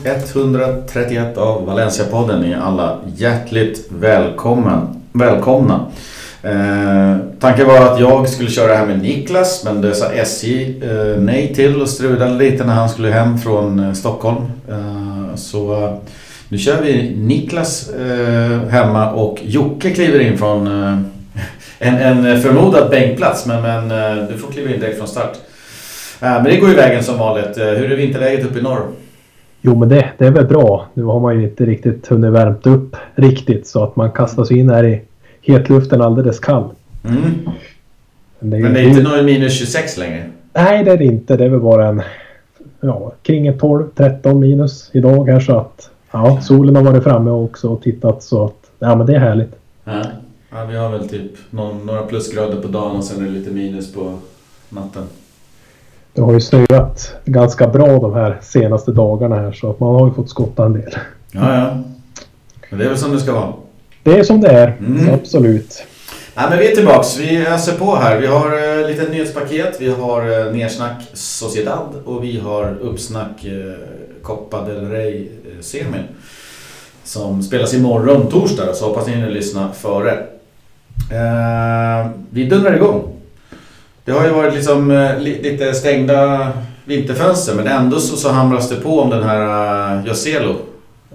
Avsnitt 131 av Valencia-podden är alla hjärtligt välkommen, välkomna. Eh, tanken var att jag skulle köra här med Niklas men det sa SJ eh, nej till och strulade lite när han skulle hem från eh, Stockholm. Eh, så nu kör vi Niklas eh, hemma och Jocke kliver in från eh, en, en förmodad bänkplats men, men eh, du får kliva in direkt från start. Eh, men det går ju vägen som vanligt. hur är vinterläget uppe i norr? Jo men det, det är väl bra. Nu har man ju inte riktigt hunnit värmt upp riktigt så att man kastar sig in här i hetluften alldeles kall. Mm. Men, det är, men det är inte någon minus 26 längre? Nej det är det inte. Det är väl bara en ja, kring 12-13 minus idag här så att ja, solen har varit framme också och tittat så att ja men det är härligt. Ja, ja vi har väl typ någon, några plusgrader på dagen och sen är det lite minus på natten. Det har ju snöat ganska bra de här senaste dagarna här så att man har ju fått skotta en del. Ja, ja. Men det är väl som det ska vara. Det är som det är, mm. absolut. Nej, men vi är tillbaks. Vi öser på här. Vi har uh, lite nyhetspaket. Vi har uh, nersnack Sociedad och vi har uppsnack uh, Copa del Rey uh, semin. Som spelas imorgon torsdag så hoppas ni hinner lyssna före. Uh, vi dundrar igång. Det har ju varit liksom uh, lite stängda vinterfönster men ändå så, så hamras det på om den här uh, Joselo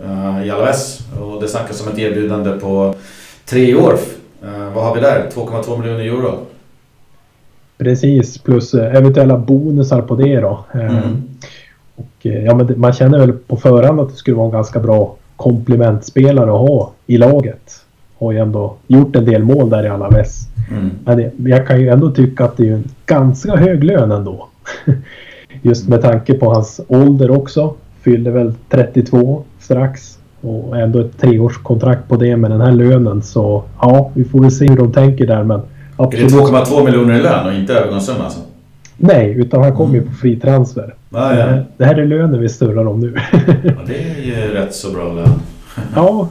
uh, i Alaves. Och det snackas om ett erbjudande på tre år. Vad har vi där? 2,2 miljoner euro. Precis, plus eventuella bonusar på det då. Mm. Och, ja, men man känner väl på förhand att det skulle vara en ganska bra komplementspelare att ha i laget. Har ju ändå gjort en del mål där i Alaves. Mm. Men jag kan ju ändå tycka att det är en ganska hög lön ändå. Just med tanke på hans ålder också. Fyllde väl 32 strax. Och ändå ett treårskontrakt på det med den här lönen. Så ja, vi får väl se hur de tänker där. Men absolut. Är det 2,2 miljoner i lön och inte övergångssumma alltså? Nej, utan han kommer ju på fri transfer. Ah, ja. Det här är lönen vi snurrar om nu. ja, det är ju rätt så bra lön. ja,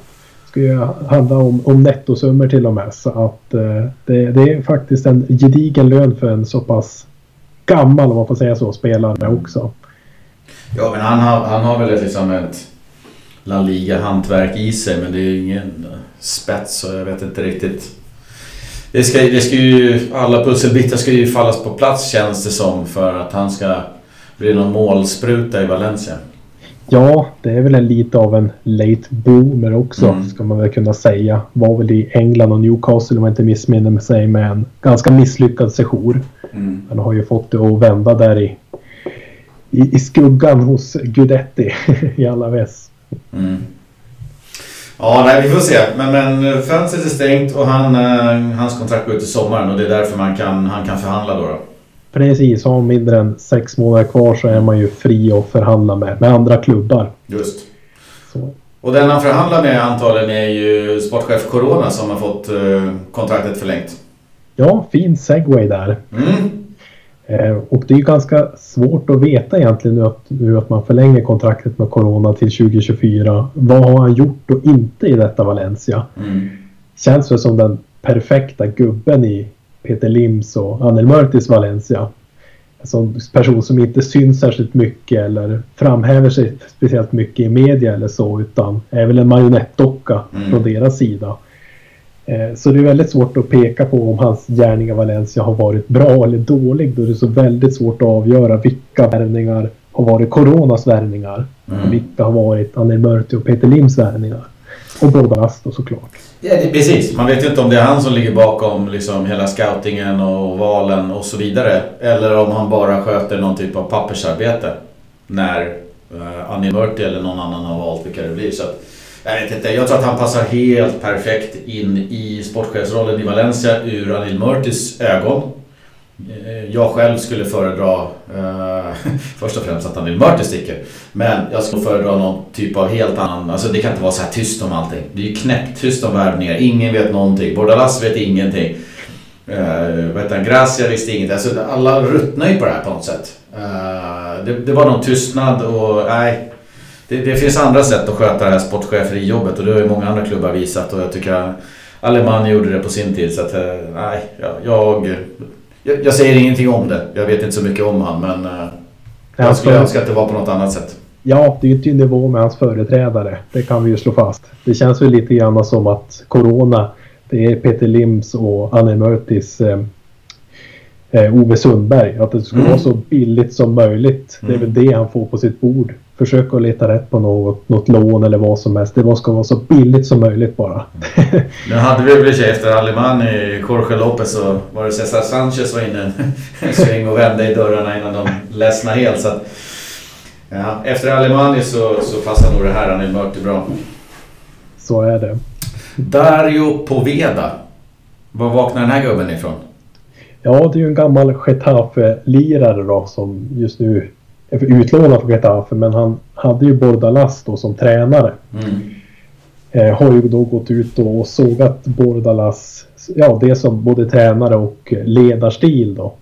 ska ju handla om, om nettosummor till och med. Så att eh, det, det, är faktiskt en gedigen lön för en så pass gammal, om man får säga så, spelare också. Ja, men han har, han har väl ett, liksom ett La Liga-hantverk i sig men det är ju ingen spets så jag vet inte riktigt. Det ska, det ska ju, alla pusselbitar ska ju fallas på plats känns det som för att han ska bli någon målspruta i Valencia. Ja, det är väl en lite av en late boomer också mm. ska man väl kunna säga. Var väl i England och Newcastle om jag inte missminner sig med en ganska misslyckad sejour. Mm. Han har ju fått det att vända där i, i, i skuggan hos Gudetti i alla väst. Mm. Ja, nej, vi får se. Men, men fönstret är stängt och han, eh, hans kontrakt går ut i sommaren och det är därför man kan, han kan förhandla då. då. Precis, har mindre än sex månader kvar så är man ju fri att förhandla med, med andra klubbar. Just. Så. Och den han förhandlar med antagligen är ju sportchef Corona som har fått eh, kontraktet förlängt. Ja, fin segway där. Mm. Eh, och det är ju ganska svårt att veta egentligen nu att, nu att man förlänger kontraktet med Corona till 2024. Vad har han gjort och inte i detta Valencia? Mm. Känns det som den perfekta gubben i Peter Lims och Anel Mörtis Valencia. En sån person som inte syns särskilt mycket eller framhäver sig speciellt mycket i media eller så utan är väl en marionettdocka mm. från deras sida. Eh, så det är väldigt svårt att peka på om hans gärning i Valencia har varit bra eller dålig då det är så väldigt svårt att avgöra vilka värvningar har varit Coronas värvningar mm. vilka har varit Anel Mörti och Peter Lims värvningar. Och båda Asto såklart. Ja, det, precis. Man vet ju inte om det är han som ligger bakom liksom hela scoutingen och valen och så vidare. Eller om han bara sköter någon typ av pappersarbete. När eh, Annie Murti eller någon annan har valt vilka det blir. Så att, jag vet inte, jag tror att han passar helt perfekt in i sportchefsrollen i Valencia ur Anil Murtis ögon. Eh, jag själv skulle föredra eh, först och främst att Anil Murtis sticker. Men jag skulle föredra någon typ av helt annan, alltså det kan inte vara så här tyst om allting. Det är ju knäpptyst om värvningar, ingen vet någonting. Bordalas vet ingenting. Eh, vad heter han? Gracia visste ingenting. Alltså, alla ruttnar ju på det här på något sätt. Eh, det, det, var någon tystnad och nej, det, det, finns andra sätt att sköta det här sportcheferijobbet och det har ju många andra klubbar visat och jag tycker Alemani gjorde det på sin tid så att eh, nej, jag, jag, jag säger ingenting om det. Jag vet inte så mycket om han men eh, jag skulle önska att det var på något annat sätt. Ja, det är ju inte i nivå med hans företrädare. Det kan vi ju slå fast. Det känns ju lite grann som att Corona, det är Peter Lims och Anne Mörtis eh, eh, Ove Sundberg. Att det ska mm. vara så billigt som möjligt. Det är väl mm. det han får på sitt bord. Försök att leta rätt på något, något lån eller vad som helst. Det ska vara så billigt som möjligt bara. Mm. nu hade vi väl efter Alemani, Jorge Lopez och var det Cesar Sanchez var inne en sväng och vände i dörrarna innan de ledsnade helt. Så att, ja, efter Alemani så, så passar nog det här. Han är mörkt bra. Så är det. Dario Poveda. Var vaknar den här gubben ifrån? Ja, det är ju en gammal Getafe-lirare då som just nu är utlånad från Getafe. Men han hade ju Bordalas då som tränare. Mm. Eh, har ju då gått ut och sågat Bordalas, ja det som både tränare och ledarstil då.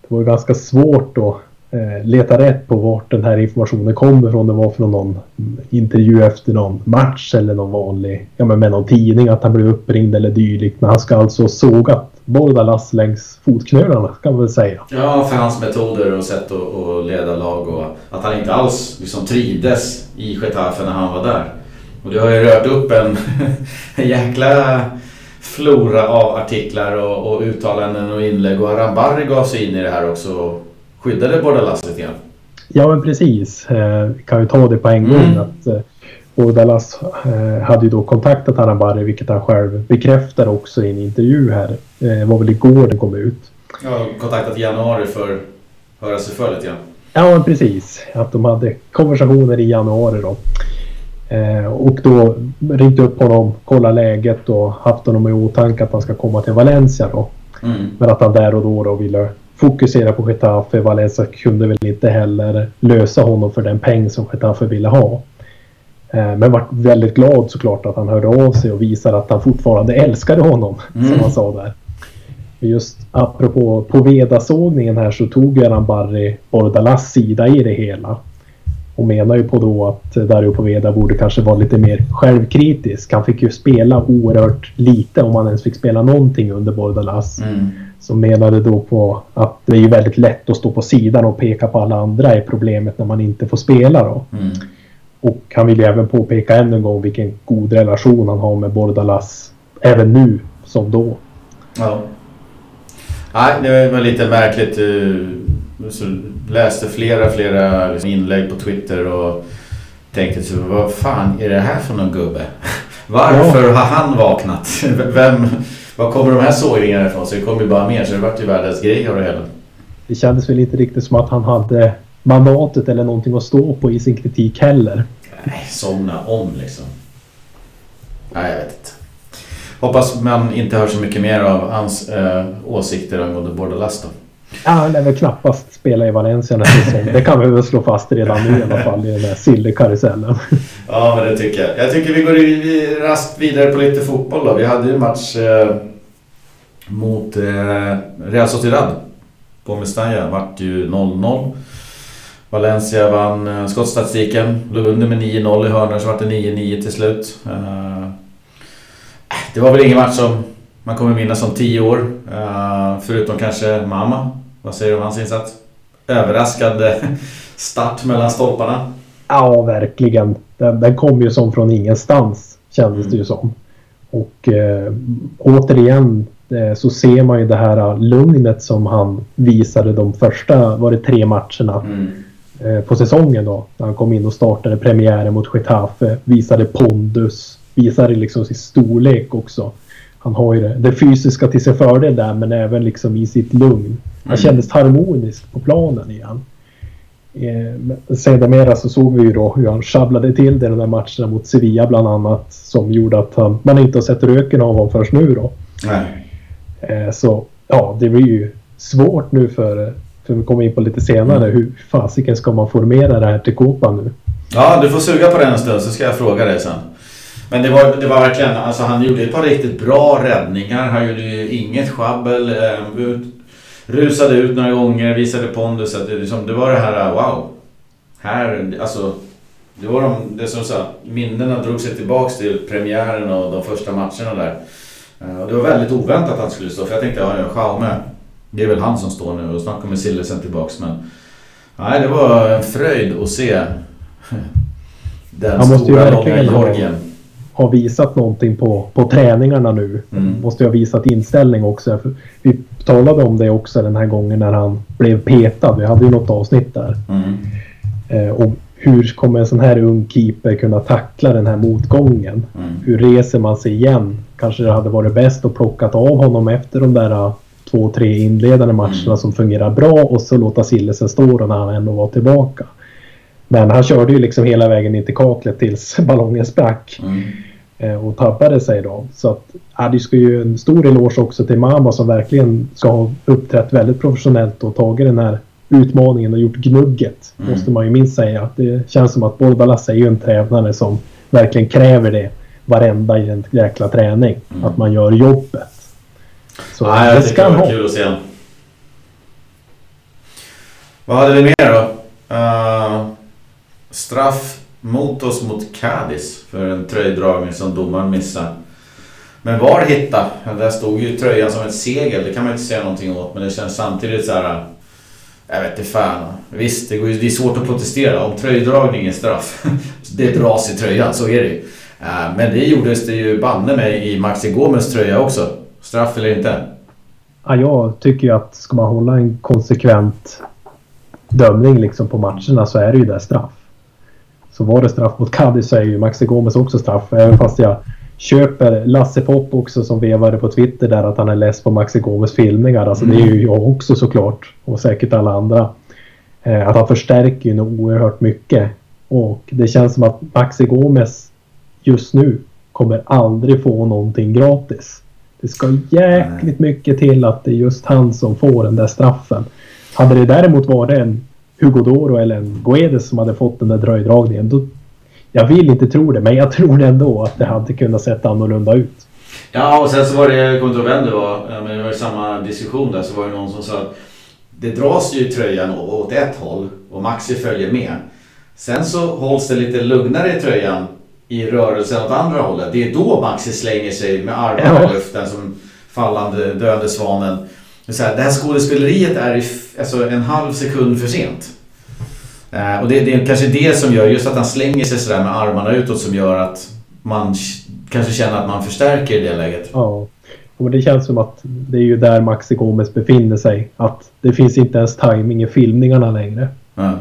Det var ju ganska svårt då Eh, leta rätt på vart den här informationen kommer ifrån. Det var från någon intervju efter någon match eller någon vanlig, ja men med någon tidning att han blev uppringd eller dylikt. Men han ska alltså ha sågat Bordalas längs fotknölarna kan man väl säga. Ja, för hans metoder och sätt att, att leda lag och att han inte alls liksom trivdes i Getafe när han var där. Och det har ju rört upp en, en jäkla flora av artiklar och, och uttalanden och inlägg och Arambari gav sig in i det här också skyddade Bordalas lite grann. Ja men precis. Eh, kan ju ta det på en gång. Mm. Att, eh, och Dallas eh, hade ju då kontaktat Harambari vilket han själv bekräftar också i en intervju här. Det var väl igår den kom ut. Ja, kontaktat i januari för att höra sig för lite grann. Ja, precis. Att de hade konversationer i januari då. Eh, och då ringt upp honom, kollat läget och haft honom i åtanke att han ska komma till Valencia då. Mm. Men att han där och då, då ville fokusera på Getafe. Valencia kunde väl inte heller lösa honom för den peng som Getafe ville ha. Eh, men var väldigt glad såklart att han hörde av sig och visade att han fortfarande älskade honom. Mm. Som han sa där. Just apropå på vedasågningen här så tog Göran Barry Bordalas sida i det hela. Och menar ju på då att Dario Poveda borde kanske vara lite mer självkritisk. Han fick ju spela oerhört lite om han ens fick spela någonting under Bordalas. Mm. Som menade då på att det är ju väldigt lätt att stå på sidan och peka på alla andra är problemet när man inte får spela då. Mm. Och han vill ju även påpeka än en gång vilken god relation han har med Bordalas. Även nu som då. Ja. Nej, det var lite märkligt. Så läste flera, flera liksom inlägg på Twitter och tänkte så, vad fan är det här för någon gubbe? Varför ja. har han vaknat? Vem, var kommer de här sågningarna ifrån? Så det kom ju bara mer så det vart ju världens grej av det hela. Det kändes väl inte riktigt som att han hade mandatet eller någonting att stå på i sin kritik heller. Nej, somna om liksom. Nej, jag vet inte. Hoppas man inte hör så mycket mer av hans äh, åsikter angående Bordalas då. Ja, han lär väl knappast spela i Valencia nästa säsong. Det kan vi väl slå fast redan nu i alla fall i den här silly-karusellen. Ja, men det tycker jag. Jag tycker vi går raskt vidare på lite fotboll då. Vi hade ju match eh, mot eh, Real Sociedad på Mestalla. Vart ju 0-0. Valencia vann eh, skottstatistiken. Låg under med 9-0 i hörnor så vart det 9-9 till slut. Eh, det var väl ingen match som man kommer minnas om 10 år. Eh, förutom kanske Mama. Vad säger du om hans insats? Överraskande start mellan stolparna. Ja, verkligen. Den, den kom ju som från ingenstans kändes mm. det ju som. Och eh, återigen eh, så ser man ju det här lugnet som han visade de första, var det tre matcherna. Mm. Eh, på säsongen då. När han kom in och startade premiären mot Getafe. Visade pondus. Visade liksom sin storlek också. Han har ju det, det fysiska till sin fördel där men även liksom i sitt lugn. Han mm. kändes harmonisk på planen igen. Eh, sedermera så såg vi ju då hur han sjabblade till det i de där matcherna mot Sevilla bland annat. Som gjorde att han, man inte har sett röken av honom först nu då. Nej. Eh, så ja, det blir ju svårt nu för som vi kommer in på lite senare. Mm. Hur fasiken ska man formera det här till Copa nu? Ja, du får suga på den en stund så ska jag fråga dig sen. Men det var, det var verkligen, alltså han gjorde ett par riktigt bra räddningar. Han gjorde ju inget sjabbel. Eh, ut, rusade ut några gånger, visade pondus. Det, liksom, det var det här, wow. Här, alltså. Det var de, det som sa, minnena drog sig tillbaks till premiären och de första matcherna där. Eh, det var väldigt oväntat att han skulle stå, för jag tänkte, ja, Jaume det är väl han som står nu och snart kommer Sillesen tillbaks men... Nej, det var en fröjd att se Den Han måste ju verkligen ha-. Har visat någonting på, på träningarna nu. Mm. Måste ju ha visat inställning också. Vi talade om det också den här gången när han blev petad. Vi hade ju något avsnitt där. Mm. Eh, och hur kommer en sån här ung keeper kunna tackla den här motgången? Mm. Hur reser man sig igen? Kanske det hade varit bäst att plockat av honom efter de där uh, två, tre inledande matcherna Mm. som fungerar bra och så låta Sillesen stå när han ändå var tillbaka. Men han körde ju liksom hela vägen in till kaklet tills ballongen sprack Mm. eh, och tappade sig då. Så att, ja, det ska ju en stor eloge också till Mama som verkligen ska ha uppträtt väldigt professionellt och tagit den här utmaningen och gjort gnugget. Mm. Måste man ju minst säga. Att det känns som att Borbalas är ju en tränare som verkligen kräver det varenda jäkla träning. Mm. Att man gör jobbet. Så Ja, det ska tycker det han var ha. kul att se. Vad hade vi mer då? Eh, straff mot oss mot Cadiz för en tröjdragning som domaren missade. Men var hitta? Där stod ju tröjan som ett segel. Det kan man inte säga någonting åt. Men det känns samtidigt så här. Jag vet inte fan. Visst, det, går ju, det är svårt att protestera. Om tröjdragning är straff. Det dras i tröjan, så är det ju. Eh, men det gjordes det ju banne mig i Maxi Gomes tröja också. Straff eller inte? Ja, jag tycker ju att ska man hålla en konsekvent dömning liksom på matcherna så är det ju där straff. Så var det straff mot Cadiz så är ju Maxi Gomes också straff. Även fast jag köper Lasse Popp också som vevade på Twitter där att han är less på Maxi Gomes filmningar. Alltså det är ju jag också såklart. Och säkert alla andra. Eh, att han förstärker ju nog oerhört mycket. Och det känns som att Maxi Gomes just nu kommer aldrig få någonting gratis. Det ska jäkligt mycket till att det är just han som får den där straffen. Hade det däremot varit en Hugo Doro eller en Guedes som hade fått den där dröjdragningen. Då, jag vill inte tro det, men jag tror ändå att det hade kunnat sett annorlunda ut. Ja, och sen så var det, jag kommer inte ihåg vem det var, men det var samma diskussion där, så var det någon som sa att det dras ju tröjan åt ett håll och Maxi följer med. Sen så hålls det lite lugnare i tröjan i rörelsen åt andra hållet. Det är då Maxi slänger sig med armarna Ja. i luften som fallande döende svanen. Det, här, det här skådespeleriet är i alltså, en halv sekund för sent. Eh, och det, det är kanske det som gör, just att han slänger sig sådär med armarna utåt som gör att man kanske känner att man förstärker i det läget. Ja. Och det känns som att det är ju där Maxi Gomes befinner sig. Att det finns inte ens timing i filmningarna längre. Ja.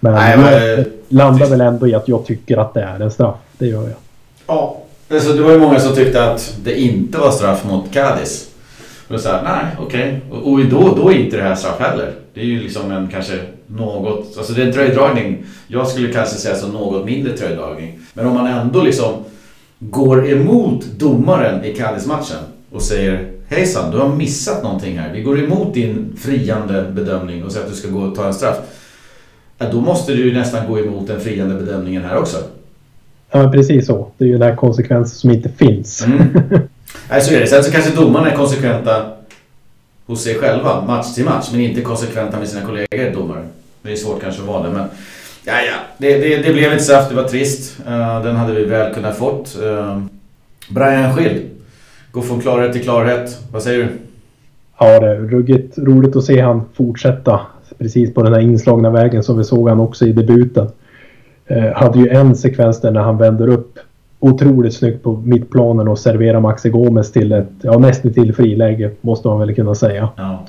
Men Nej, men, eh, landar väl ändå i att jag tycker att det är en straff. Det gör jag. Ja. Alltså, det var ju många som tyckte att det inte var straff mot Cadiz. Och sa jag, nej okej. Och, och då, då är inte det här straff heller. Det är ju liksom en kanske något, alltså det är en tröjdragning. Jag skulle kanske säga som något mindre tröjdragning. Men om man ändå liksom går emot domaren i Cadiz-matchen och säger Hejsan, du har missat någonting här. Vi går emot din friande bedömning och säger att du ska gå och ta en straff. Ja, då måste du ju nästan gå emot den friande bedömningen här också. Ja, precis så. Det är ju den här konsekvensen som inte finns. Mm. Nej, så är det. Sen så kanske domarna är konsekventa hos sig själva, match till match, men inte konsekventa med sina kollegor, domare. Det är svårt kanske att vara det, men... Ja, ja. Det, det, det blev ett straff, det var trist. Eh, den hade vi väl kunnat fått. Uh, Brian Schild. Gå från klarhet till klarhet. Vad säger du? Ja, det är ruggigt roligt att se han fortsätta precis på den här inslagna vägen som vi såg han också i debuten. Eh, hade ju en sekvens där när han vänder upp otroligt snyggt på mittplanen och serverar Maxi Gomes till ett, ja nästan till friläge måste man väl kunna säga. Ja.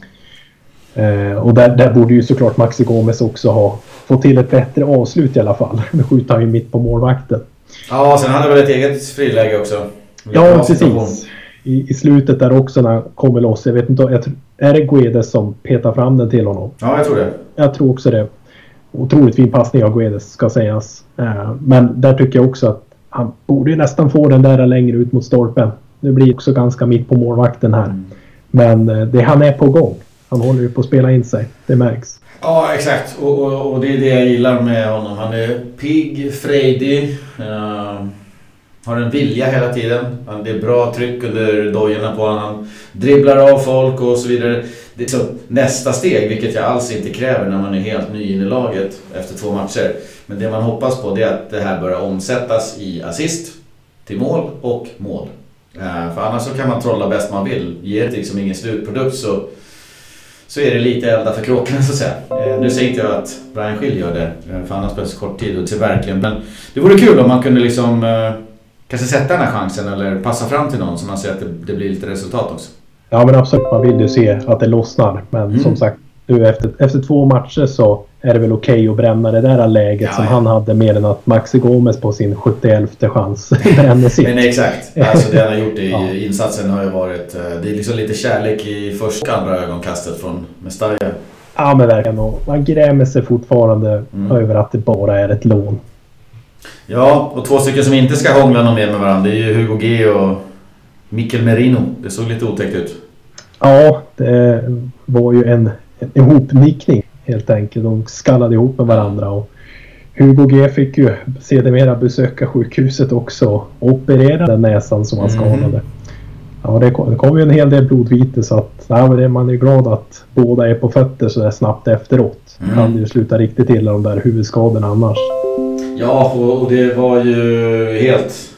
Eh, och där, där borde ju såklart Maxi Gomes också ha fått till ett bättre avslut i alla fall. Nu skjuter han ju mitt på målvakten. Ja, sen hade han väl ett eget friläge också. Ja, precis. I, I slutet där också när han kommer loss. Jag vet inte, jag, är det Guedes som petar fram den till honom? Ja, jag tror det. Jag tror också det. Otroligt fin passning av Guedes ska sägas. Eh, Men där tycker jag också att han borde ju nästan få den där längre ut mot stolpen. Nu blir det också ganska mitt på målvakten här. Mm. Men eh, det, han är på gång. Han håller ju på att spela in sig. Det märks. Ja, exakt. Och, och, och det är det jag gillar med honom. Han är pigg, frejdig. Uh, har en vilja hela tiden. Det är bra tryck under dojorna på honom. Han dribblar av folk och så vidare. Det är så nästa steg, vilket jag alls inte kräver när man är helt ny in i laget efter två matcher. Men det man hoppas på det är att det här börjar omsättas i assist till mål och mål. Eh, för annars så kan man trolla bäst man vill. Ger det liksom ingen slutprodukt så, så är det lite elda för kråkorna så att säga. Eh, nu säger inte jag att Brian Schill gör det, eh, för han har spelat så kort tid och till verkligen. Men det vore kul om man kunde liksom eh, kanske sätta den här chansen eller passa fram till någon så man ser att det, det blir lite resultat också. Ja men absolut, man vill ju se att det lossnar. Men mm. som sagt, nu efter, efter två matcher så är det väl okej okay att bränna det där läget ja, som ja. han hade mer än att Maxi Gomes på sin 71 chans bränner sitt. Men exakt. Alltså det han har gjort i ja. insatsen har ju varit... Eh, det är liksom lite kärlek i första andra ögonkastet från Mestalla. Ja men verkligen. Och man grämer sig fortfarande mm. över att det bara är ett lån. Ja, och två stycken som inte ska hångla någon mer med varandra det är ju Hugo G och Mikkel Merino. Det såg lite otäckt ut. Ja, det var ju en ihopnickning helt enkelt. De skallade ihop med varandra. Och Hugo G fick ju sedermera besöka sjukhuset också och operera den näsan som han mm. skadade. Ja, det kom, det kom ju en hel del blodvite så att ja, man är glad att båda är på fötter så där snabbt efteråt. Mm. Hade ju slutat riktigt illa de där huvudskadorna annars. Ja, och, och det var ju helt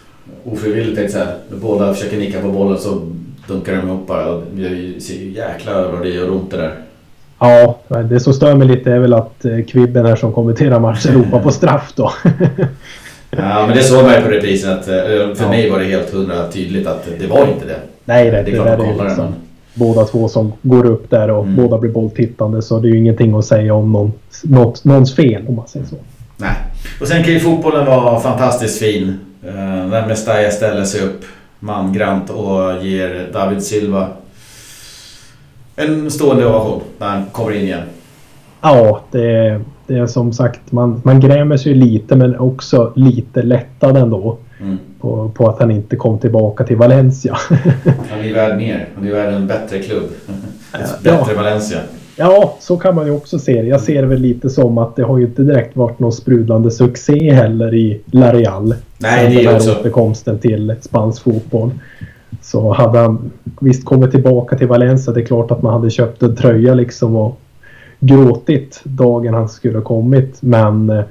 ofrivilligt tänkte jag säga. Båda försöker nicka på bollen så dunkar de ihop bara. Det ser ju jäklar vad det gör ont det där. Ja, det som stör mig lite är väl att eh, Kvibben här som kommenterar matchen ropar på straff då. ja, men det såg man ju på reprisen att eh, för ja. mig var det helt hundra tydligt att det var inte det. Nej, det, det det där är liksom båda två som går upp där och mm. båda blir bolltittande så det är ju ingenting att säga om någon, något, någons fel om man säger så. Nej, och sen kan ju fotbollen vara fantastiskt fin. När Mestalla ställer sig upp mangrant och ger David Silva en stående ovation när han kommer in igen. Ja, det är, det är som sagt, man, man grämer sig lite men också lite lättad ändå. Mm. På, på att han inte kom tillbaka till Valencia. han är värd mer. Han är värd en bättre klubb. Ett bättre ja. Valencia. Ja, så kan man ju också se det. Jag ser det väl lite som att det har ju inte direkt varit någon sprudlande succé heller i La Real. Nej, det är också... återkomsten till spansk fotboll. Så hade han visst kommit tillbaka till Valencia, det är klart att man hade köpt en tröja liksom och gråtit dagen han skulle ha kommit. Men eh,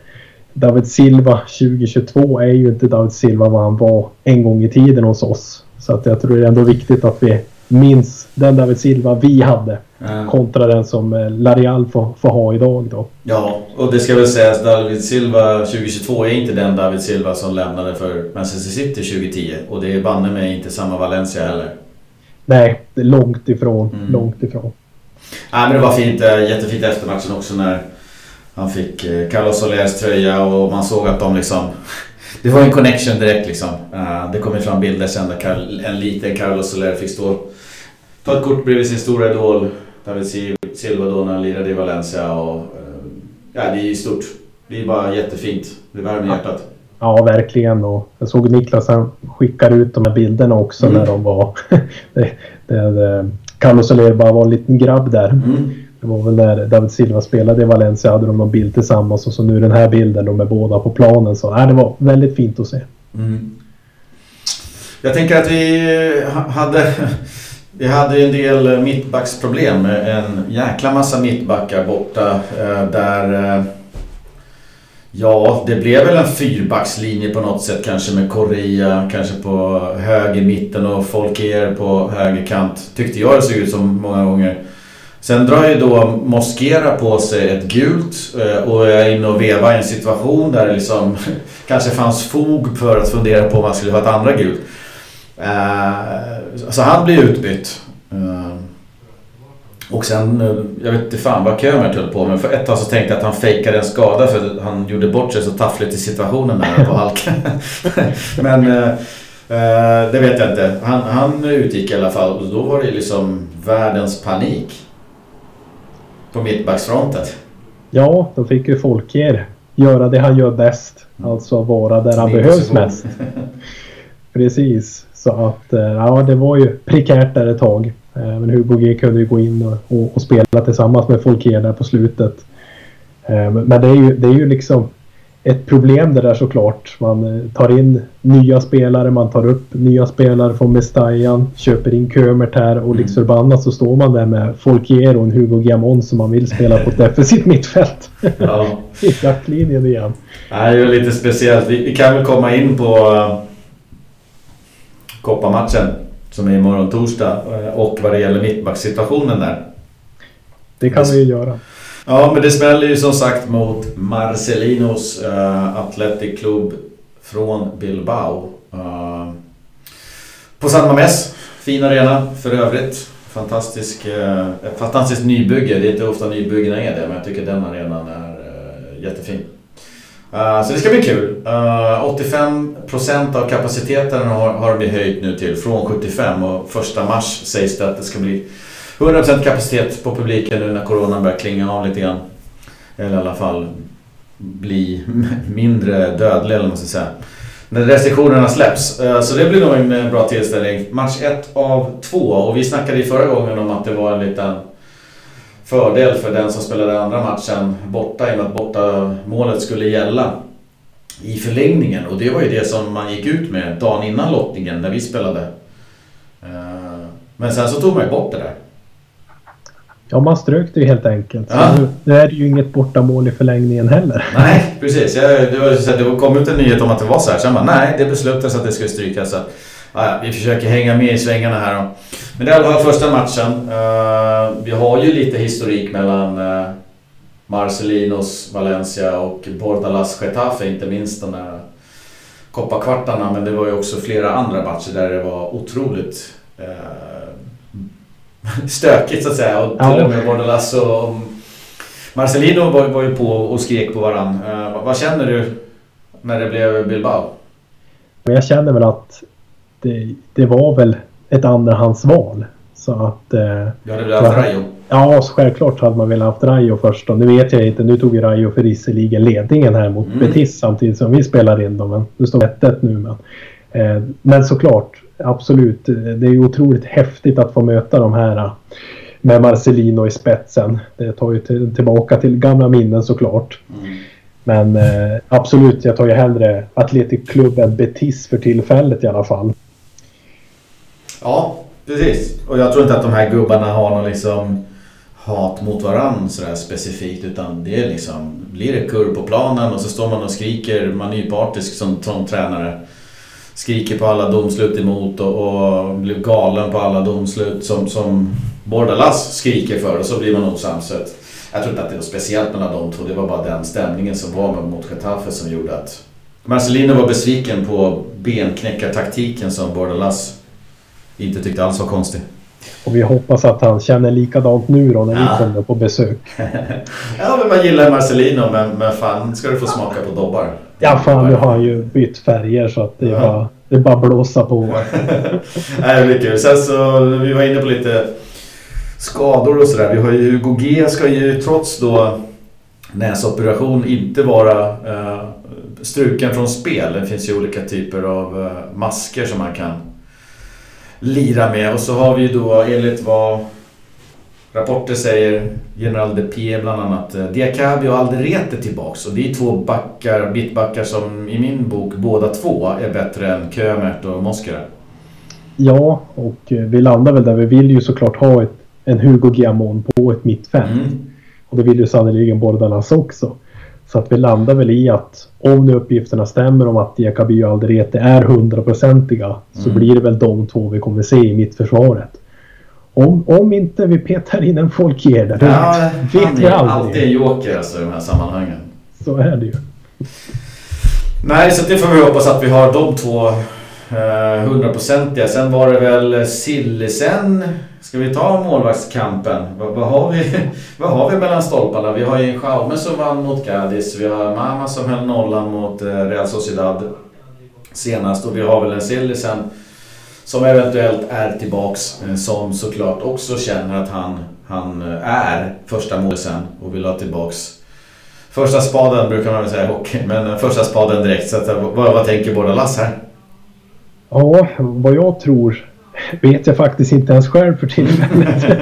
David Silva 2022 är ju inte David Silva vad han var en gång i tiden hos oss. Så att jag tror det är ändå viktigt att vi minns den David Silva vi hade. Mm. Kontra den som eh, Larial får, får ha idag då. Ja, och det ska väl sägas David Silva 2022 är inte den David Silva som lämnade för Manchester City 2010. Och det är banne mig inte samma Valencia heller. Nej, det är långt ifrån. Mm. Långt ifrån. Ja, men det var fint, eh, jättefint efter matchen också när han fick eh, Carlos Solers tröja och man såg att de liksom... Det var en connection direkt liksom. Det kom ju fram bilder sen där en liten Carlos Soler fick stå ta ett kort bredvid sin stora idol David Silva då när han lirade i Valencia. Och, eh, ja, det är stort. Det är bara jättefint. Det värmer hjärtat. Ja, verkligen. Och jag såg Niklas han skickade ut de här bilderna också mm. när de var... det, Carlos Soler bara var en liten grabb där. Mm. Det var väl när David Silva spelade i Valencia hade de någon bild tillsammans och så nu den här bilden, de är båda på planen. Så nej, det var väldigt fint att se. Mm. Jag tänker att vi eh, hade vi hade ju en del eh, mittbacksproblem. med En jäkla massa mittbackar borta eh, där... Ja, det blev väl en fyrbackslinje på något sätt kanske med Korea kanske på höger mitten och Folker på högerkant. Tyckte jag det såg ut som många gånger. Sen drar ju då Moskera på sig ett gult eh, och är inne och vevar i en situation där det liksom kanske fanns fog för att fundera på om man skulle ha ett andra gult. Eh, så han blir utbytt. Eh, och sen, jag vet inte fan vad Kömert höll på med. För ett tag så tänkte jag att han fejkade en skada för att han gjorde bort sig så taffligt i situationen där på halken. Men det vet jag inte. Han, han utgick i alla fall och då var det liksom världens panik. På mittbacksfronten. Ja, då fick ju Folker göra det han gör bäst. Alltså vara där han behövs mest. Precis. Så att eh, ja, det var ju prekärt där ett tag. Eh, men Hugo G kunde ju gå in och, och, och spela tillsammans med Folker där på slutet. Eh, men det är ju, det är ju liksom ett problem det där såklart. Man tar in nya spelare, man tar upp nya spelare från Mestajan, köper in Kömert här och liksom mm. förbannat så står man där med Folkier och en Hugo Giamon som man vill spela på ett defensivt mittfält. Ja. I backlinjen igen. Det är ju lite speciellt. Vi, kan väl komma in på kopparmatchen som är imorgon torsdag och vad det gäller mittbacksituationen där. Det kan vi ju göra. Ja, men det smäller ju som sagt mot Marcelinos uh, Athletic Club från Bilbao. Uh, på San Mames, fin arena för övrigt. Fantastisk, uh, fantastiskt nybygge. Det är inte ofta nybyggena är det, men jag tycker den arenan är uh, jättefin. Uh, så det ska bli kul. Uh, 85% av kapaciteten har, har vi höjt nu till från 75 och första mars sägs det att det ska bli 100% kapacitet på publiken nu när coronan börjar klinga av lite grann. Eller i alla fall bli mindre dödlig eller vad man ska säga. När restriktionerna släpps. Eh, så det blir nog en eh, bra tillställning. Match 1 av 2 och vi snackade ju förra gången om att det var en liten fördel för den som spelade andra matchen borta i och med att borta målet skulle gälla i förlängningen. Och det var ju det som man gick ut med dagen innan lottningen när vi spelade. Eh, men sen så tog man ju bort det där. Ja, man strök det ju helt enkelt. Ja. Nu, nu, är det ju inget bortamål i förlängningen heller. Nej, precis. Jag, det, var, det kom ut en nyhet om att det var så här. Sen bara, nej, det beslutades att det skulle strykas. Så, ja, vi försöker hänga med i svängarna här. Då. Men det fall första matchen. Uh, vi har ju lite historik mellan uh, Marcelinos Valencia och Bordalas Getafe, inte minst de där koppakvartarna. Men det var ju också flera andra matcher där det var otroligt uh, stökigt så att säga. Och till och med Bordalas och Marcelino var, var ju på och skrek på varann. Uh, vad känner du när det blev Bilbao? Jag känner väl att det, det var väl ett andrahandsval. Så att... Eh, ja, det blev haft Rayo. Ja, självklart hade man velat haft Rayo först. Och nu vet jag inte, nu tog ju Rayo för visserligen ledningen här mot mm. Betis samtidigt som vi spelar in dem. Men det står 1 nu. Men, eh, men såklart, absolut. Det är otroligt häftigt att få möta de här eh, med Marcelino i spetsen. Det tar ju till, tillbaka till gamla minnen såklart. Mm. Men eh, absolut, jag tar ju hellre Atletic Club än Betis för tillfället i alla fall. Ja, precis. Och jag tror inte att de här gubbarna har någon liksom hat mot varandra sådär specifikt utan det är liksom, blir det kurv på planen och så står man och skriker, man är partisk som, som tränare. Skriker på alla domslut emot och, och blir galen på alla domslut som, som Bordalas skriker för och så blir man osams. Jag tror inte att det var speciellt mellan de två, det var bara den stämningen som var mot Getafe som gjorde att Marcelino var besviken på benknäckartaktiken som Bordalas inte tyckte alls var konstig. Och vi hoppas att han känner likadant nu då när ja. vi kommer på besök. ja, men man gillar Marcelino men, men fan ska du få smaka på Dobbar. Ja, fan nu har han ju bytt färger så att det är ja. bara, det är bara blåsa på. Nej, det blir kul. Sen så, vi var inne på lite skador och sådär. Vi har ju Hugo G ska ju trots då näsoperation inte vara uh, struken från spel. Det finns ju olika typer av uh, masker som man kan lira med. Och så har vi ju då enligt vad rapporter säger, General Depie bland annat, eh, Diakabi och Alderete tillbaks. Och det är två backar, mittbackar som i min bok båda två är bättre än Kömert och Moskera. Ja, och eh, vi landar väl där. Vi vill ju såklart ha ett, en Hugo Giamon på ett mittfält. Mm. Och det vill ju sannerligen Bordalas också. Så att vi landar väl i att om nu uppgifterna stämmer om att Diakaby och Alderete är hundraprocentiga så mm. blir det väl de två vi kommer se i mittförsvaret. Om, om inte vi petar in en Folkier där, ja, vet vi aldrig. alltid en joker alltså, i de här sammanhangen. Så är det ju. Nej, så det får vi hoppas att vi har de två Eh, hundraprocentiga. Sen var det väl Sillisen Ska vi ta målvaktskampen? Vad, vad, har vi, vad har vi mellan stolparna? Vi har ju Jaume som vann mot Cadiz. Vi har Mama som höll nollan mot eh, Real Sociedad senast. Och vi har väl en Sillisen som eventuellt är tillbaks. Eh, som såklart också känner att han, han är första målisen och vill ha tillbaks första spaden brukar man väl säga i hockey. Men första spaden direkt. Så att, vad, vad tänker båda Lass här? Ja, vad jag tror vet jag faktiskt inte ens själv för tillfället.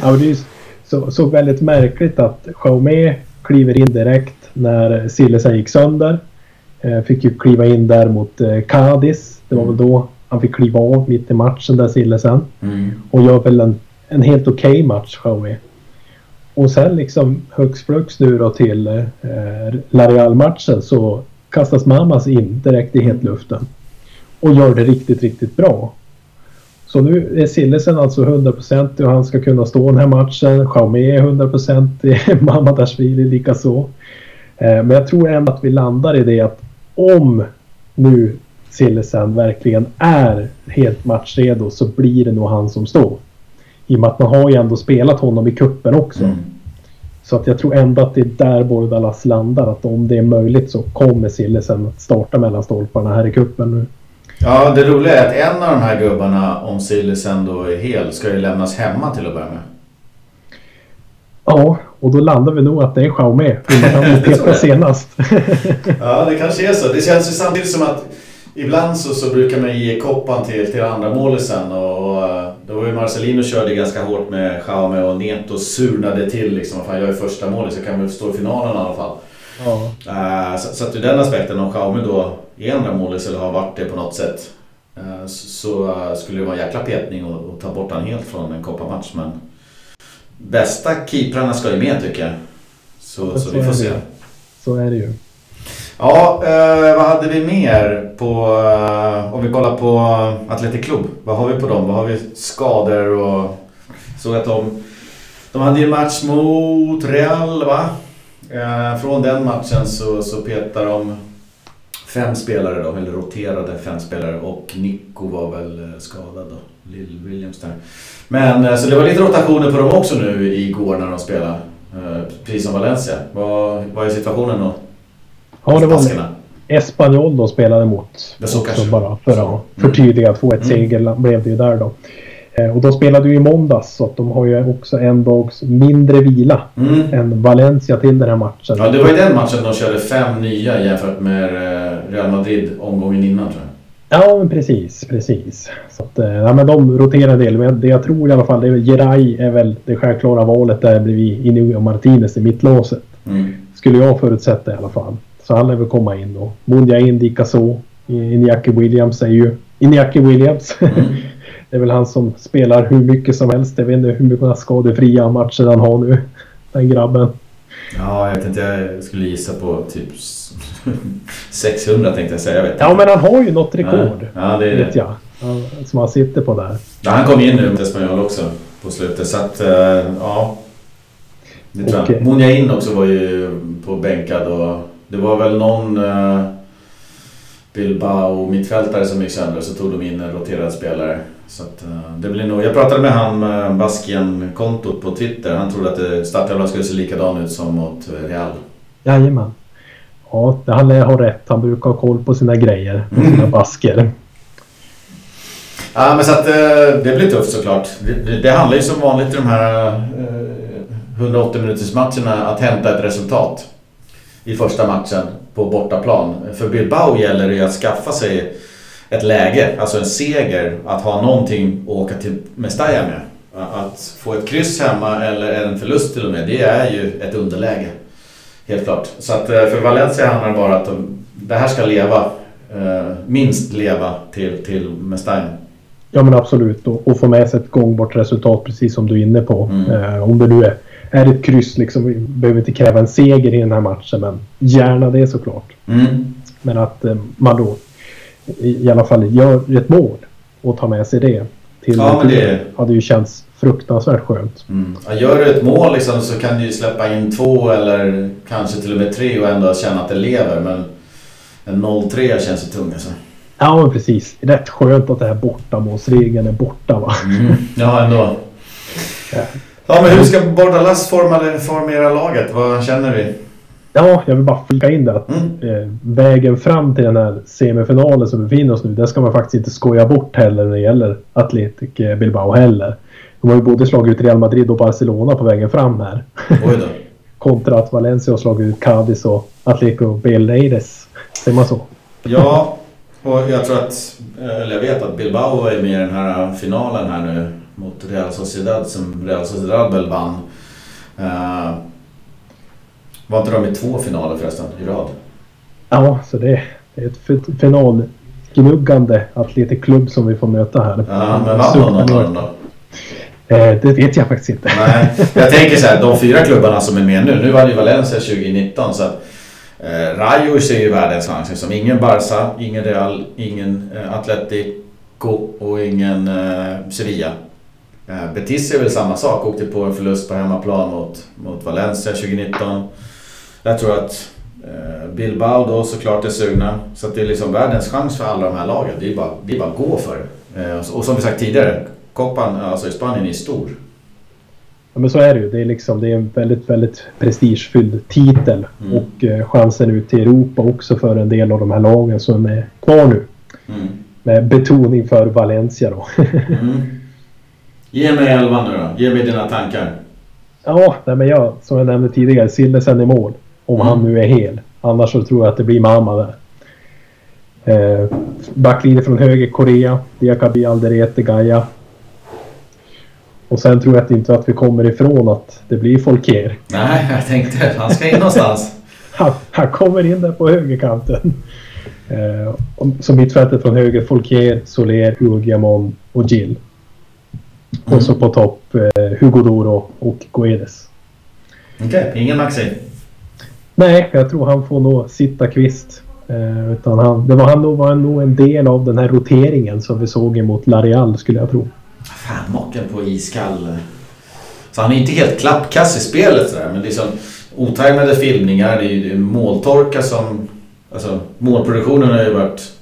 ja, det är så, så väldigt märkligt att Xiaomi kliver in direkt när Sillesen gick sönder. Eh, fick ju kliva in där mot eh, Cadiz. Det var väl då han fick kliva av mitt i matchen där Sillesen. Mm. Och gör väl en, en helt okej okay match Xiaomi. Och sen liksom hux flux nu då till eh, La Real-matchen så kastas Mamas in direkt i hetluften. Och gör det riktigt, riktigt bra. Så nu är Sillesen alltså 100% och han ska kunna stå den här matchen. Xiaomi är 100% Mamadashvili likaså. Eh, men jag tror ändå att vi landar i det att om nu Sillesen verkligen är helt matchredo så blir det nog han som står. I och med att man har ju ändå spelat honom i kuppen också. Mm. Så att jag tror ändå att det är där Bordalas landar. Att om det är möjligt så kommer Sillesen att starta mellan stolparna här i kuppen nu. Ja, det roliga är att en av de här gubbarna, om Sillesen då är hel, ska ju lämnas hemma till att börja med. Ja, och då landar vi nog att det är Xiaomi. Han petade senast. ja, det kanske är så. Det känns ju samtidigt som att ibland så, så brukar man ge koppan till, till andra målisen och, och eh, då var ju Marcelino körde ganska hårt med Xiaomi och Neto surnade till liksom. Fan, jag är första målet så kan vi stå i finalen i alla fall. Ja. Uh, så, så att ur den aspekten om Xiaomi då är andra målis eller har varit det på något sätt uh, så, uh, skulle det vara en jäkla petning att ta bort han helt från en kopparmatch. Men bästa keeprarna ska ju med tycker jag. Så, så, så vi får se. Så är det ju. Ja, eh, vad hade vi mer på... Eh, om vi kollar på Atletic Club. Vad har vi på dem? Vad har vi skador och... Såg att de... De hade ju match mot Real va? Eh, från den matchen så, så petar de fem spelare då, eller roterade fem spelare och Nico var väl eh, skadad då. Lill Williams där. Men eh, så det var lite rotationer på dem också nu igår när de spelade. Eh, precis som Valencia. Vad, vad är situationen då? Ja, det var Espanyol de spelade mot. Det så också bara för att mm. förtydliga. 2-1 mm. blev det ju där då. Eh, och de spelade ju i måndags så att de har ju också en dags mindre vila mm. än Valencia till den här matchen. Ja, det var ju den matchen de körde fem nya jämfört med eh, Real Madrid omgången innan tror jag. Ja, men precis, precis. Så att, eh, ja, men de roterar del. Men det jag tror i alla fall, det är väl Geray är väl det självklara valet där bredvid Inigo Martinez i mittlåset. Mm. Skulle jag förutsätta i alla fall. Så han lär väl komma in då. Munja in likaså. Iñaki Williams är ju Iñaki Williams. Mm. det är väl han som spelar hur mycket som helst. Jag vet inte hur mycket skadefria matcher han har nu. Den grabben. Ja, jag inte. Jag skulle gissa på typ 600 tänkte jag säga. Jag vet ja, men han har ju något rekord. Ja, det är vet jag. Som han sitter på där. Ja, han kom in nu mot Espanyol också på slutet. Så att, eh, ja. Det tror jag. Munja in också var ju på bänkad och det var väl någon uh, Bilbao mittfältare som gick sönder så tog de in en roterad spelare. Så att, uh, det blir nog, jag pratade med han med uh, Baskien-kontot på Twitter. Han trodde att startelvan skulle se likadan ut som mot Real. Jajamän. Ja, han har rätt. Han brukar ha koll på sina grejer. På sina basker. Ja, men så att det blir tufft såklart. Det, det, det handlar ju som vanligt i de här 180 minuters matcherna att hämta ett resultat i första matchen på bortaplan. För Bilbao gäller det ju att skaffa sig ett läge, alltså en seger, att ha någonting att åka till Mestalla med. Att få ett kryss hemma eller en förlust till och med, det är ju ett underläge. Helt klart. Så att eh, för Valencia handlar det bara om att de, det här ska leva, eh, minst leva till, till Mestalla. Ja men absolut och, och få med sig ett gångbart resultat precis som du är inne på. Mm. Eh, om det nu är är ett kryss liksom. Vi behöver inte kräva en seger i den här matchen men gärna det såklart. Mm. Men att eh, man då i, alla fall gör ett mål och tar med sig det. Till ja, men det hade ju känts fruktansvärt skönt. Mm. Ja, gör du ett mål liksom, så kan du ju släppa in två eller kanske till och med tre och ändå känna att det lever. Men en 0-3 känns ju tung alltså. Ja men precis. Rätt skönt att det här bortamålsregeln är borta va. Mm. Ja ändå. Ja. Ja, men hur ska Bordalas formera laget? Vad känner vi? Ja, jag vill bara flika in det att mm. eh, vägen fram till den här semifinalen som vi befinner oss nu, den ska man faktiskt inte skoja bort heller när det gäller Atletic eh, Bilbao heller. De har ju både slagit ut Real Madrid och Barcelona på vägen fram här. Oj då. Kontra att Valencia har slagit ut Cadiz och Atletico Beleides. Säger man så? Ja, och jag tror att, eller jag vet att Bilbao är med i den här finalen här nu mot Real Sociedad som Real Sociedad väl vann. Uh, var inte de i två finaler förresten i rad? Ja, så det är ett finalgnuggande atletiklubb som vi får möta här. Ja, men vann någon av dem då? Eh, det vet jag faktiskt inte. Nej, jag tänker så här, de fyra klubbarna som är med nu. Nu vann ju Valencia 2019 så att eh, Rayo ser ju världens chans. Som ingen Barca, ingen Real, ingen eh, Atletic Atletico och ingen eh, Sevilla. Eh, Betis är väl samma sak. Åkte på en förlust på hemmaplan mot, mot Valencia 2019. Jag tror att eh, Bilbao då såklart är sugna. Så det är liksom världens chans för alla de här lagen. Det är bara, det är bara att gå för det. Eh, och som vi sagt tidigare, Copan alltså i Spanien är stor. Ja, men så är det ju. Det är, liksom, det är en väldigt, väldigt prestigefylld titel. Mm. Och eh, chansen ut till Europa också för en del av de här lagen som är kvar nu. Mm. Med betoning för Valencia då. mm. Ge mig elvan nu då. Ge mig dina tankar. Ja, nej, men jag, som jag nämnde tidigare, Sillesen i mål. Om mm. han nu är hel. Annars så tror jag att det blir mamma där. Eh, backlinje från höger, Korea. Diakabi, Alderete, Gaia. Och sen tror jag inte att vi kommer ifrån att det blir Folker. Nej, jag tänkte han ska in någonstans. han, han kommer in där på högerkanten. Eh, som mittfältet från höger, Folker, Soler, Hugo och Gill. Mm. Och så på topp eh, Hugo Doro och Guedes. Okej, okay, ingen Maxi? Nej, jag tror han får nog sitta kvist. Eh, utan han, det var, han var nog en del av den här roteringen som vi såg emot Larial skulle jag tro. Fan, mocken på iskall. Så han är inte helt klappkass i spelet sådär, men liksom otajmade filmningar, det är ju måltorka som... Alltså målproduktionen har ju varit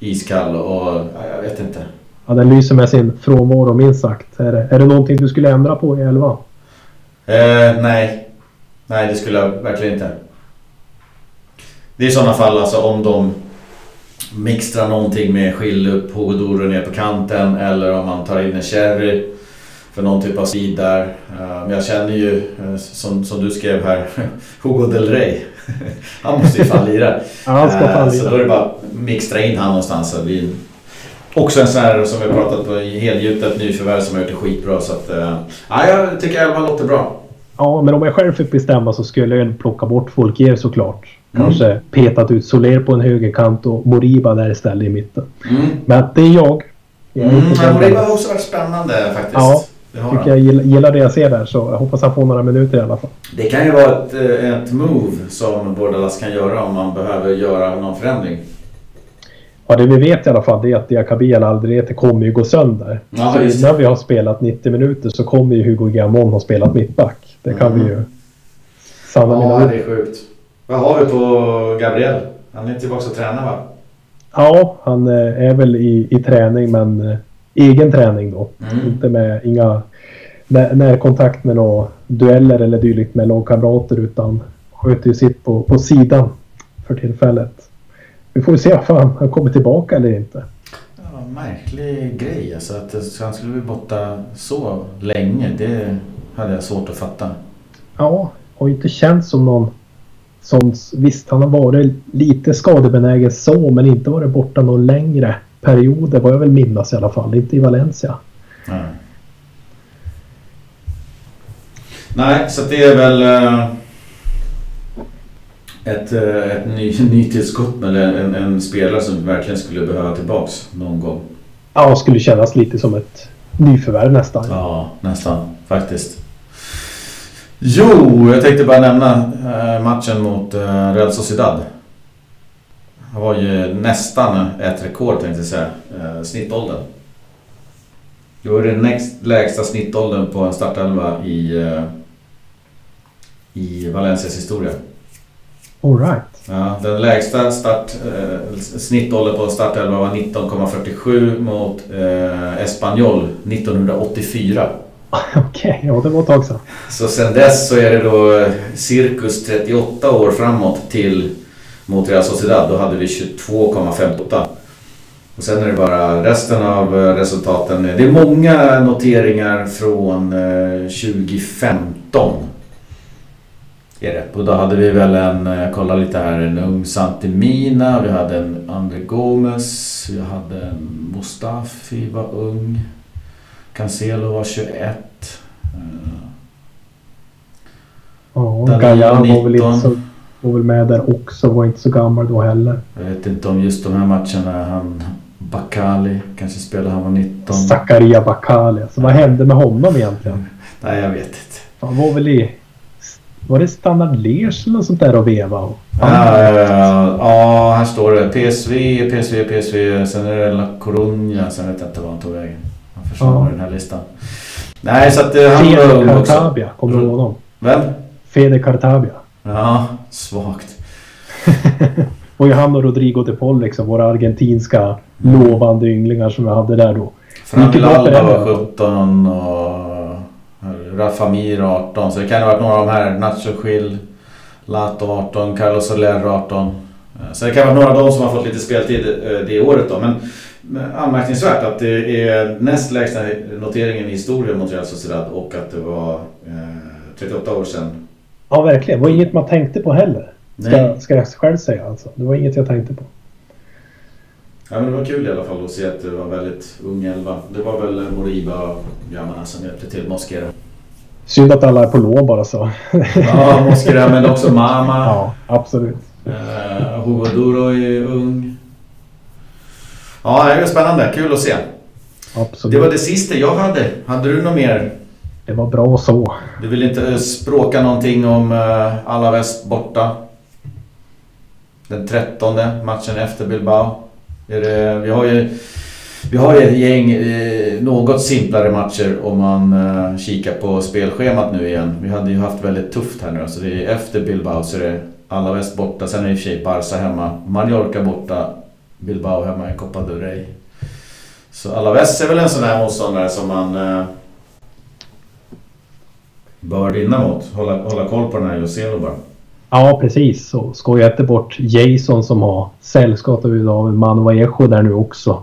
iskall och ja, jag vet inte. Ja, den lyser med sin frånvaro minst sagt. Är det, är det någonting du skulle ändra på i elva? Eh, nej. Nej, det skulle jag verkligen inte. Det är i sådana fall alltså om de mixtra någonting med upp Hogodoro ner på kanten eller om man tar in en sherry för någon typ av speed där. Eh, men jag känner ju, eh, som, som du skrev här, Hugo Del Rey. han måste ju fan lira. han ska fan lira. Så då är det bara att mixtra in han någonstans. Det blir också en sån här som vi pratat på, helgjutet nyförvärv som har gjort det skitbra. Så att, eh, ja, jag tycker elva låter bra. Ja, men om jag själv fick bestämma så skulle jag plocka bort Folkier såklart. Kanske mm. petat ut Soler på en högerkant och Moriba där istället i mitten. Mm. Men det är jag. jag mm, men Moriba har också varit spännande faktiskt. Ja, jag tycker jag gillar, gillar det jag ser där så jag hoppas han får några minuter i alla fall. Det kan ju vara ett, eh, ett move som Bordalas kan göra om man behöver göra någon förändring. Ja, det vi vet i alla fall det är att Diakabi Aldrete kommer ju gå sönder. Ja, så innan det. vi har spelat 90 minuter så kommer ju Hugo Gamon ha spelat mittback. Det kan mm. vi ju sanna ja, mina det är sjukt. Vad har vi på Gabriel? Han är tillbaka och tränar va? Ja, han eh, är väl i, i träning men eh, egen träning då. Mm. Inte med inga närkontakt med några dueller eller dylikt med lagkamrater utan sköter ju sitt på, på sidan för tillfället. Vi får se om han kommer tillbaka eller inte. Ja, märklig grej alltså att han skulle bli borta så länge. Det hade jag svårt att fatta. Ja, har inte känts som någon som, visst, han har varit lite skadebenägen så, men inte varit borta någon längre perioder vad jag vill minnas i alla fall. Inte i Valencia. Nej, Nej så det är väl uh, ett, uh, ett ny, nytillskott eller en, en, spelare som verkligen skulle behöva tillbaks någon gång. Ja, skulle kännas lite som ett nyförvärv nästan. Ja, nästan faktiskt. Jo, jag tänkte bara nämna eh, matchen mot eh, Real Sociedad. Det var ju nästan ett rekord tänkte jag säga. Eh, snittåldern. Det var den näst lägsta snittåldern på en startelva i, i Valencias historia. All right. Ja, den lägsta start, eh, snittåldern på startelva var 19,47 mot eh, Espanyol 1984. Okej, okay, ja det var ett tag sedan. Så sen dess så är det då eh, cirkus 38 år framåt till mot Real Sociedad. Då hade vi 22,58. Och sen är det bara resten av eh, resultaten. Det är många noteringar från eh, 2015. Är det. Och då hade vi väl en, kolla lite här, en ung Santimina, vi hade en André Gomes, vi hade en Mustafi var ung. Cancelo var 21. Ja, Gaia var väl, inte så, var väl med där också. Var inte så gammal då heller. Jag vet inte om just de här matcherna han Bakali kanske spelade. Han var 19. Zakaria Bakali. Alltså, vad hände med honom egentligen? Nej, jag vet inte. Han var väl i Var det Standard Liège eller något sånt där att veva? Ja, ja, här står det PSV, PSV, PSV. Sen är det La Coruña. Sen vet jag inte var han tog vägen. Försvann ja. den här listan. Nej, så att eh, han Fede var ung också. Cartabia, kommer du ihåg honom? Vem? Fede Cartabia. Ja, svagt. och han och Rodrigo de Paul liksom, våra argentinska lovande ynglingar som vi hade där då. Frank Alba var 17 och Rafa Mir 18. Så det kan ha varit några av de här. Nacho Schill, Lato 18, Carlos Soler 18. Så det kan vara några av dem som har fått lite speltid eh, det året då. Men anmärkningsvärt att det är näst lägsta noteringen i historien mot Real Sociedad och att det var 38 eh, år sedan. Ja, verkligen. Det var inget man tänkte på heller. Ska, ska jag själv säga alltså. Det var inget jag tänkte på. Ja, men det var kul i alla fall att se att det var väldigt ung elva. Det var väl Moriba och grabbarna som hjälpte till Mosquera. Synd att alla är på lån bara så. ja, Mosquera men också Mama. Ja, absolut. Uh, Hugo Duro är ung. Ja, det är spännande. Kul att se. Absolut. Det var det sista jag hade. Hade du något mer? Det var bra så. Du vill inte språka någonting om uh, alla väst borta? Den trettonde matchen efter Bilbao. Det, vi har ju vi har ett gäng eh, något simplare matcher om man eh, kikar på spelschemat nu igen. Vi hade ju haft väldigt tufft här nu. Så det är efter Bilbao så är det Alaves borta. Sen är det i och för sig Barca hemma. Mallorca borta. Bilbao hemma i Copa del Rey. Så Alaves är väl en sån här motståndare som man eh, bör vinna mot. Hålla, hålla koll på den här Joselo bara. Ja, precis. Så skoja inte bort Jason som har sällskap av Manu Echo där nu också.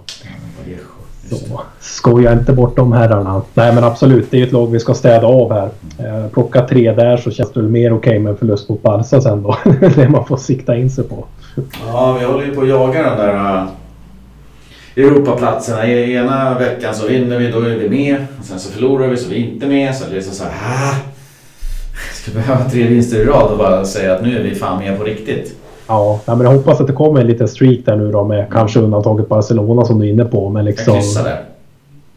Så skoja inte bort de herrarna. Nej men absolut, det är ett lag vi ska städa av här. Eh, plocka tre där så känns det väl mer okej okay med en förlust mot Barca sen då. det man får sikta in sig på. Ja, vi håller ju på att jaga den där uh, Europaplatserna. Ena veckan så vinner vi, då är vi med. Och sen så förlorar vi så vi är inte med. Så det är så, så här, ah, Ska behöva tre vinster i rad och bara säga att nu är vi fan med på riktigt. Ja, men jag hoppas att det kommer en liten streak där nu då med mm. kanske undantaget Barcelona som du är inne på. Men liksom,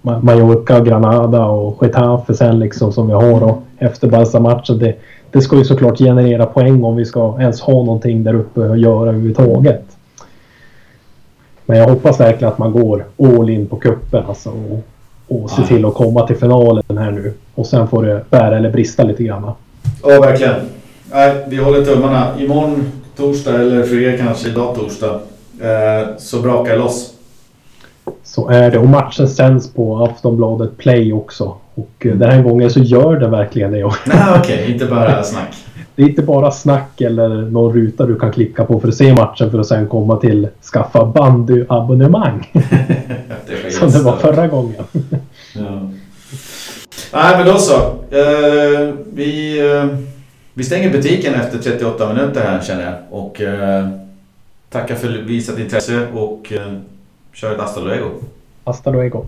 Mallorca, Granada och Getafe sen liksom som vi har då efter Barca-matchen. Det, det ska ju såklart generera poäng om vi ska ens ha någonting där uppe att göra överhuvudtaget. Men jag hoppas verkligen att man går all in på kuppen alltså och, och ser till att komma till finalen här nu. Och sen får det bära eller brista lite grann. Ja, verkligen. Nej, vi håller tummarna. Imorgon torsdag eller er kanske idag torsdag. Eh, så brakar det loss. Så är det. Och matchen sänds på Aftonbladet Play också. Och eh, den här gången så gör det verkligen det. Nej, okej. Okay. Inte bara snack. Det är inte bara snack eller någon ruta du kan klicka på för att se matchen för att sen komma till skaffa bandyabonnemang. det Som det var förra gången. ja. Nej, men då så. Uh, vi... Uh... Vi stänger butiken efter 38 minuter här känner jag. Och eh, tackar för visat intresse och eh, kör ett hasta luego. Hasta luego.